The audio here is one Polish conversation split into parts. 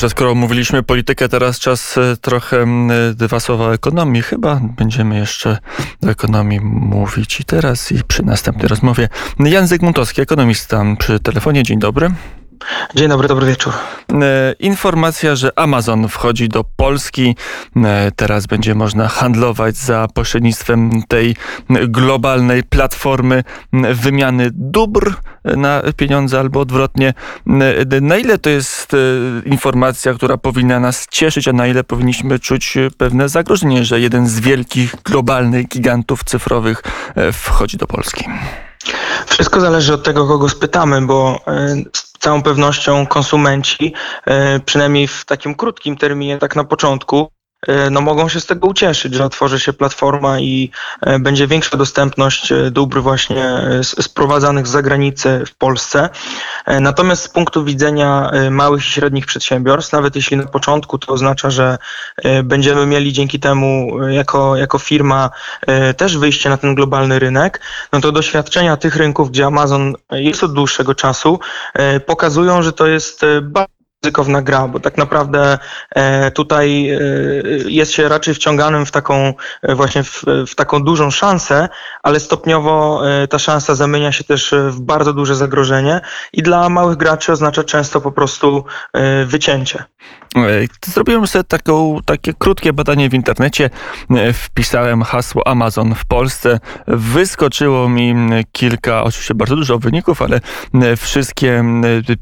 że skoro mówiliśmy politykę, teraz czas e, trochę dwa słowa o ekonomii. Chyba będziemy jeszcze o ekonomii mówić i teraz, i przy następnej rozmowie. Jan Zygmuntowski, ekonomista przy telefonie. Dzień dobry. Dzień dobry, dobry wieczór. E, informacja, że Amazon wchodzi do Polski. E, teraz będzie można handlować za pośrednictwem tej globalnej platformy wymiany dóbr na pieniądze albo odwrotnie. E, na ile to jest informacja, która powinna nas cieszyć, a na ile powinniśmy czuć pewne zagrożenie, że jeden z wielkich globalnych gigantów cyfrowych wchodzi do Polski? Wszystko zależy od tego, kogo spytamy, bo z całą pewnością konsumenci, przynajmniej w takim krótkim terminie, tak na początku, E, no mogą się z tego ucieszyć, że otworzy się platforma i e, będzie większa dostępność e, dóbr właśnie sprowadzanych z zagranicy w Polsce. Natomiast z punktu widzenia małych i średnich przedsiębiorstw, nawet jeśli na początku to oznacza, że będziemy mieli dzięki temu jako, jako firma też wyjście na ten globalny rynek, no to doświadczenia tych rynków, gdzie Amazon jest od dłuższego czasu, pokazują, że to jest bardzo ryzykowna gra, bo tak naprawdę e, tutaj e, jest się raczej wciąganym w taką e, właśnie w, w, taką dużą szansę, ale stopniowo ta szansa zamienia się też w bardzo duże zagrożenie i dla małych graczy oznacza często po prostu wycięcie. Zrobiłem sobie taką, takie krótkie badanie w internecie. Wpisałem hasło Amazon w Polsce. Wyskoczyło mi kilka, oczywiście bardzo dużo wyników, ale wszystkie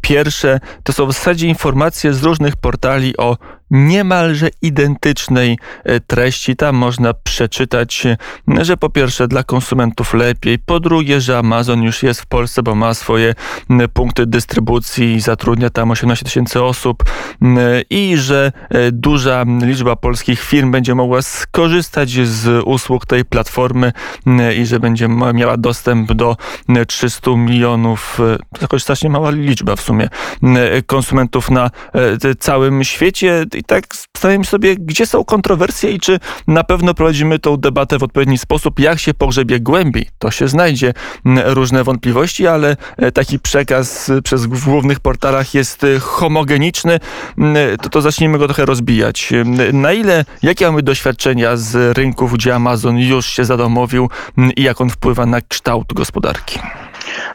pierwsze to są w zasadzie informacje, informacje z różnych portali o niemalże identycznej e, treści. Tam można przeczytać, e, że po pierwsze dla konsumentów lepiej, po drugie, że Amazon już jest w Polsce, bo ma swoje punkty dystrybucji i zatrudnia tam 18 tysięcy osób i że e, duża liczba polskich firm będzie mogła skorzystać z usług tej platformy i że będzie miała dostęp do 300 milionów, to jakoś strasznie mała liczba w sumie, konsumentów na całym świecie i tak zastanawiam się sobie, gdzie są kontrowersje i czy na pewno prowadzimy tą debatę w odpowiedni sposób. Jak się pogrzebie głębiej, to się znajdzie różne wątpliwości, ale e, taki przekaz przez w głównych portalach jest e, homogeniczny. To, to zacznijmy go trochę rozbijać. Na ile, jakie mamy doświadczenia z rynków, gdzie Amazon już się zadomowił i jak on wpływa na kształt gospodarki?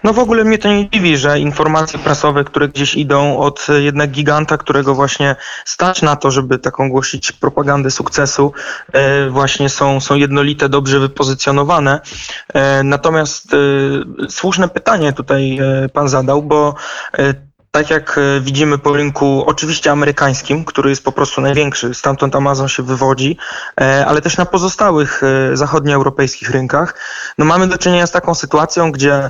No w ogóle mnie to nie dziwi, że informacje prasowe, które gdzieś idą od jednak giganta, którego właśnie stać na to, żeby taką głosić propagandę sukcesu, e, właśnie są, są jednolite, dobrze wypozycjonowane. E, natomiast e, słuszne pytanie tutaj pan zadał, bo tak jak e, widzimy po rynku, oczywiście amerykańskim, który jest po prostu największy, stamtąd Amazon się wywodzi, e, ale też na pozostałych e, zachodnioeuropejskich rynkach, no mamy do czynienia z taką sytuacją, gdzie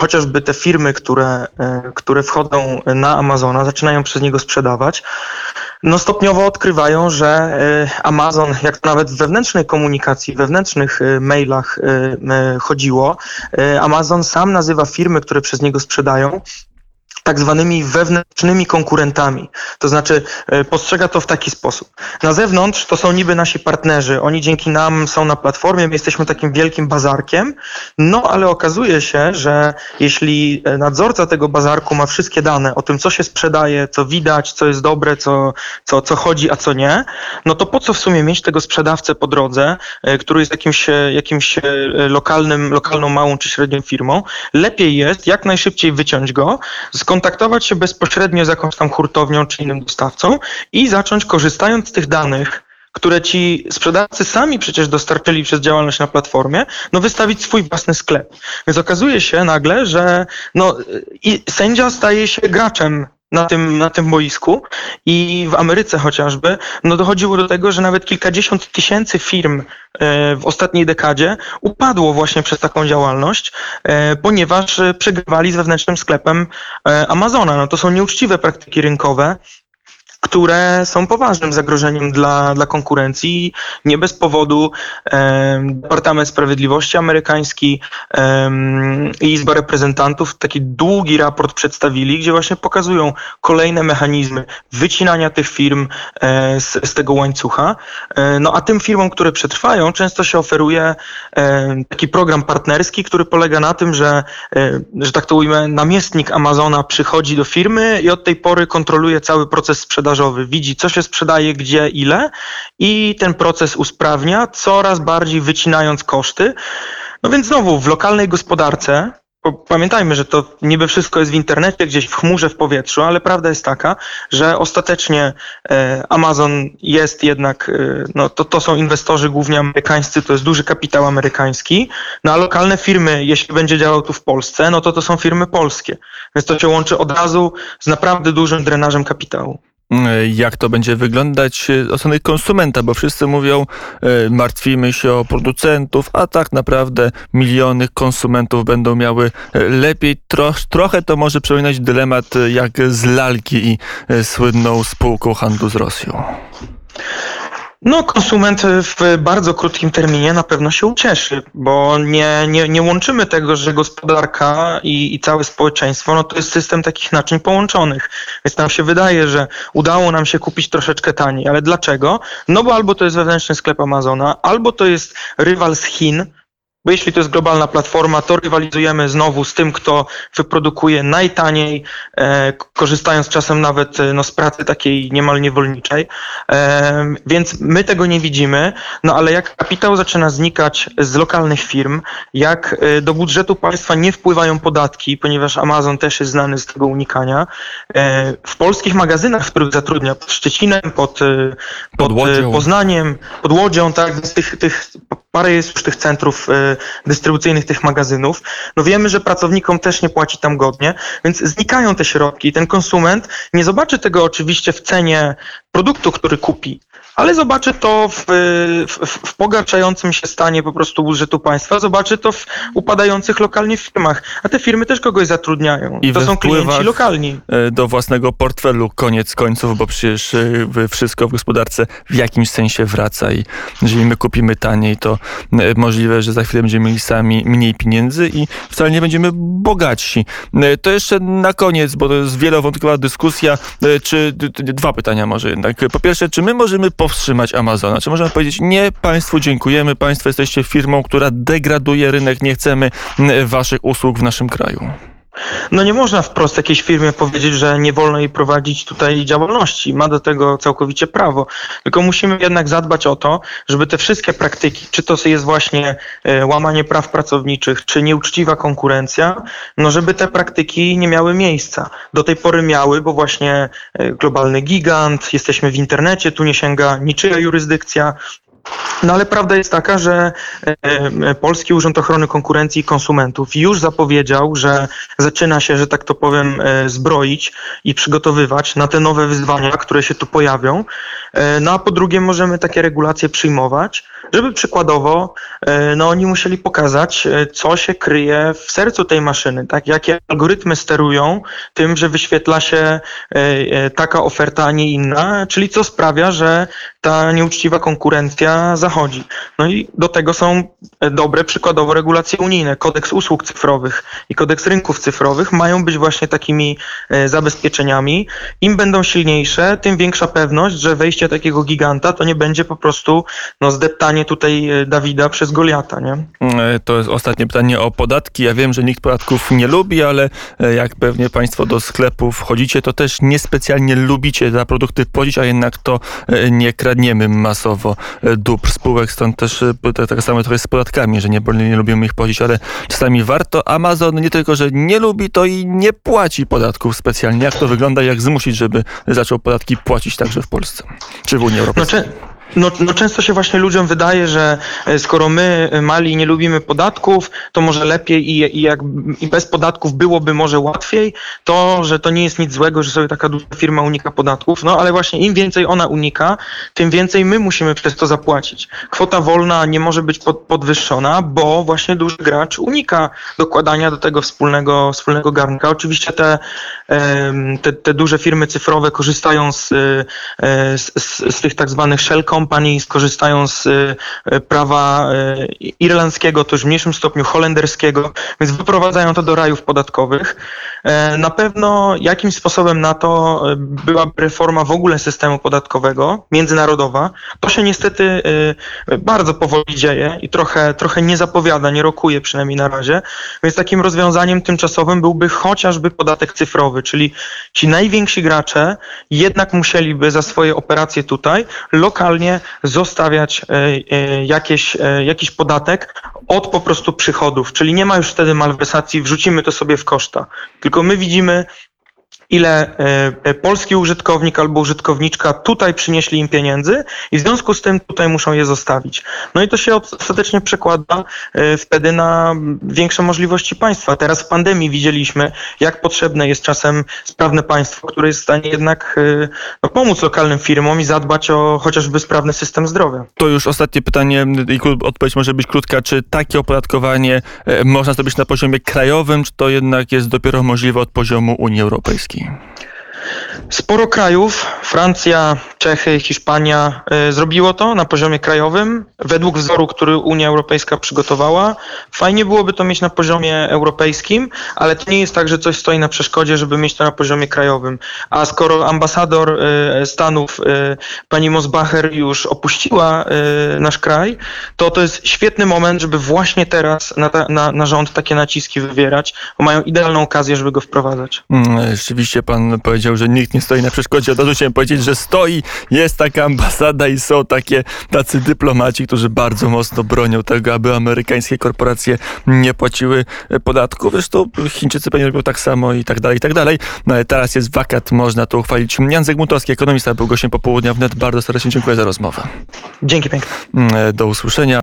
chociażby te firmy, które, które wchodzą na Amazona, zaczynają przez niego sprzedawać, no stopniowo odkrywają, że Amazon, jak nawet w wewnętrznej komunikacji, wewnętrznych mailach chodziło, Amazon sam nazywa firmy, które przez niego sprzedają, tak zwanymi wewnętrznymi konkurentami. To znaczy e, postrzega to w taki sposób. Na zewnątrz to są niby nasi partnerzy, oni dzięki nam są na platformie, my jesteśmy takim wielkim bazarkiem, no ale okazuje się, że jeśli e, nadzorca tego bazarku ma wszystkie dane o tym, co się sprzedaje, co widać, co jest dobre, co, co, co chodzi, a co nie, no to po co w sumie mieć tego sprzedawcę po drodze, e, który jest jakimś, jakimś lokalnym, lokalną małą czy średnią firmą. Lepiej jest jak najszybciej wyciąć go, skontaktować się bezpośrednio z jakąś tam hurtownią czy innym dostawcą i zacząć korzystając z tych danych, które ci sprzedawcy sami przecież dostarczyli przez działalność na platformie, no wystawić swój własny sklep. Więc okazuje się nagle, że no, i sędzia staje się graczem na tym, na tym boisku i w Ameryce chociażby, no dochodziło do tego, że nawet kilkadziesiąt tysięcy firm e, w ostatniej dekadzie upadło właśnie przez taką działalność, e, ponieważ przegrywali z wewnętrznym sklepem e, Amazona. No to są nieuczciwe praktyki rynkowe, które są poważnym zagrożeniem dla, dla konkurencji. Nie bez powodu Departament Sprawiedliwości amerykański i Izba Reprezentantów taki długi raport przedstawili, gdzie właśnie pokazują kolejne mechanizmy wycinania tych firm e, z, z, tego łańcucha. E, no a tym firmom, które przetrwają, często się oferuje e, taki program partnerski, który polega na tym, że, że tak to ujmę, namiestnik Amazona przychodzi do firmy i od tej pory kontroluje cały proces sprzedażowy. Widzi, co się sprzedaje, gdzie, ile i ten proces usprawnia, coraz bardziej wycinając koszty. No więc znowu w lokalnej gospodarce Pamiętajmy, że to niby wszystko jest w internecie, gdzieś w chmurze, w powietrzu, ale prawda jest taka, że ostatecznie e, Amazon jest jednak, e, no to, to są inwestorzy głównie amerykańscy, to jest duży kapitał amerykański, no a lokalne firmy, jeśli będzie działał tu w Polsce, no to to są firmy polskie. Więc to się łączy od razu z naprawdę dużym drenażem kapitału jak to będzie wyglądać od strony konsumenta, bo wszyscy mówią, e, martwimy się o producentów, a tak naprawdę miliony konsumentów będą miały e, lepiej. Tro, trochę to może przypominać dylemat e, jak z lalki i słynną spółką handlu z Rosją. No, konsument w bardzo krótkim terminie na pewno się ucieszy, bo nie, nie, nie łączymy tego, że gospodarka i, i całe społeczeństwo, no to jest system takich naczyń połączonych. Więc nam się wydaje, że udało nam się kupić troszeczkę taniej. Ale dlaczego? No bo albo to jest wewnętrzny sklep Amazona, albo to jest rywal z Chin, bo jeśli to jest globalna platforma, to rywalizujemy znowu z tym, kto wyprodukuje najtaniej, e, korzystając czasem nawet e, no, z pracy takiej niemal niewolniczej. E, więc my tego nie widzimy, no ale jak kapitał zaczyna znikać z lokalnych firm, jak do budżetu państwa nie wpływają podatki, ponieważ Amazon też jest znany z tego unikania, w polskich magazynach, w których zatrudnia, pod Szczecinem, pod, pod, pod Poznaniem, pod Łodzią, tak, z tych, tych parę jest już tych centrów y, dystrybucyjnych, tych magazynów. No wiemy, że pracownikom też nie płaci tam godnie, więc znikają te środki i ten konsument nie zobaczy tego oczywiście w cenie produktu, który kupi, ale zobaczy to w, w, w, pogarszającym się stanie po prostu budżetu państwa, zobaczy to w upadających lokalnie firmach, a te firmy też kogoś zatrudniają. I to są klienci lokalni. E, do własnego portfelu koniec końców, bo przecież e, wszystko w gospodarce w jakimś sensie wraca i jeżeli my kupimy taniej, to możliwe, że za chwilę będziemy mieli sami mniej pieniędzy i wcale nie będziemy bogatsi. To jeszcze na koniec, bo to jest wielowątkowa dyskusja, czy dwa pytania może jednak. Po pierwsze, czy my możemy powstrzymać Amazona? Czy możemy powiedzieć, nie, Państwu dziękujemy, Państwo jesteście firmą, która degraduje rynek, nie chcemy Waszych usług w naszym kraju? No nie można wprost jakiejś firmie powiedzieć, że nie wolno jej prowadzić tutaj działalności. Ma do tego całkowicie prawo. Tylko musimy jednak zadbać o to, żeby te wszystkie praktyki, czy to jest właśnie e, łamanie praw pracowniczych, czy nieuczciwa konkurencja, no żeby te praktyki nie miały miejsca. Do tej pory miały, bo właśnie e, globalny gigant, jesteśmy w internecie, tu nie sięga niczyja jurysdykcja, no ale prawda jest taka, że e, e, Polski Urząd Ochrony Konkurencji i Konsumentów już zapowiedział, że zaczyna się, że tak to powiem, e, zbroić i przygotowywać na te nowe wyzwania, które się tu pojawią. No a po drugie możemy takie regulacje przyjmować, żeby przykładowo no oni musieli pokazać, co się kryje w sercu tej maszyny, tak? Jakie algorytmy sterują tym, że wyświetla się taka oferta, a nie inna, czyli co sprawia, że ta nieuczciwa konkurencja zachodzi. No i do tego są dobre przykładowo regulacje unijne. Kodeks usług cyfrowych i kodeks rynków cyfrowych mają być właśnie takimi e, zabezpieczeniami. Im będą silniejsze, tym większa pewność, że wejście takiego giganta to nie będzie po prostu no, zdeptanie tutaj e, Dawida przez Goliata. Nie? E, to jest ostatnie pytanie o podatki. Ja wiem, że nikt podatków nie lubi, ale jak pewnie Państwo do sklepów chodzicie, to też niespecjalnie lubicie za produkty płacić, a jednak to nie kradniemy masowo dóbr spółek, stąd też tak samo trochę z podatkami, że nie, nie lubimy ich płacić, ale czasami warto. Amazon nie tylko, że nie lubi, to i nie płaci podatków specjalnie. Jak to wygląda, jak zmusić, żeby zaczął podatki płacić także w Polsce, czy w Unii Europejskiej? Znaczy... No, no często się właśnie ludziom wydaje, że e, skoro my e, mali nie lubimy podatków, to może lepiej i, i, jak, i bez podatków byłoby może łatwiej, to, że to nie jest nic złego, że sobie taka duża firma unika podatków, no ale właśnie im więcej ona unika, tym więcej my musimy przez to zapłacić. Kwota wolna nie może być pod, podwyższona, bo właśnie duży gracz unika dokładania do tego wspólnego, wspólnego garnka. Oczywiście te, te, te duże firmy cyfrowe korzystają z, e, z, z, z tych tak zwanych shell company, skorzystają z e, prawa e, irlandzkiego, już w mniejszym stopniu holenderskiego, więc wyprowadzają to do rajów podatkowych. E, Na pewno jakimś sposobem na to e, byłaby reforma w ogóle systemu podatkowego, międzynarodowa. To się niestety e, bardzo powoli dzieje i trochę, trochę nie zapowiada, nie rokuje przynajmniej na razie. Więc takim rozwiązaniem tymczasowym byłby chociażby podatek cyfrowy, czyli ci najwięksi gracze jednak musieliby za swoje operacje tutaj lokalnie zostawiać e, e, jakieś, e, jakiś podatek od po prostu przychodów, czyli nie ma już wtedy malwersacji, wrzucimy to sobie w koszta. Tylko my widzimy, ile e, polski użytkownik albo użytkowniczka tutaj przynieśli im pieniędzy i w związku z tym tutaj muszą je zostawić. No i to się ostatecznie przekłada e, wtedy na większe możliwości państwa. Teraz w pandemii widzieliśmy, jak potrzebne jest czasem sprawne państwo, które jest w stanie jednak e, no, pomóc lokalnym firmom i zadbać o chociażby sprawny system zdrowia. To już ostatnie pytanie i odpowiedź może być krótka. Czy takie opodatkowanie można zrobić na poziomie krajowym, czy to jednak jest dopiero możliwe od poziomu Unii Europejskiej? близкие. Sporo krajów, Francja, Czechy, Hiszpania, y, zrobiło to na poziomie krajowym, według wzoru, który Unia Europejska przygotowała. Fajnie byłoby to mieć na poziomie europejskim, ale to nie jest tak, że coś stoi na przeszkodzie, żeby mieć to na poziomie krajowym. A skoro ambasador y, Stanów, y, pani Mosbacher, już opuściła nasz kraj, to to jest świetny moment, żeby właśnie teraz na, na, na rząd takie naciski wywierać, bo mają idealną okazję, żeby go wprowadzać. Mm, Rzeczywiście pan powiedział, że nikt nie stoi na przeszkodzie. Od razu chciałem powiedzieć, że stoi, jest taka ambasada i są takie tacy dyplomaci, którzy bardzo mocno bronią tego, aby amerykańskie korporacje nie płaciły e, podatków. Zresztą Chińczycy pewnie robią tak samo i tak dalej, i tak dalej. No ale teraz jest wakat, można to uchwalić. Jan Zygmuntowski, ekonomista, był gościem popołudnia wnet. Bardzo serdecznie dziękuję za rozmowę. Dzięki pięknie. Mm, Do usłyszenia.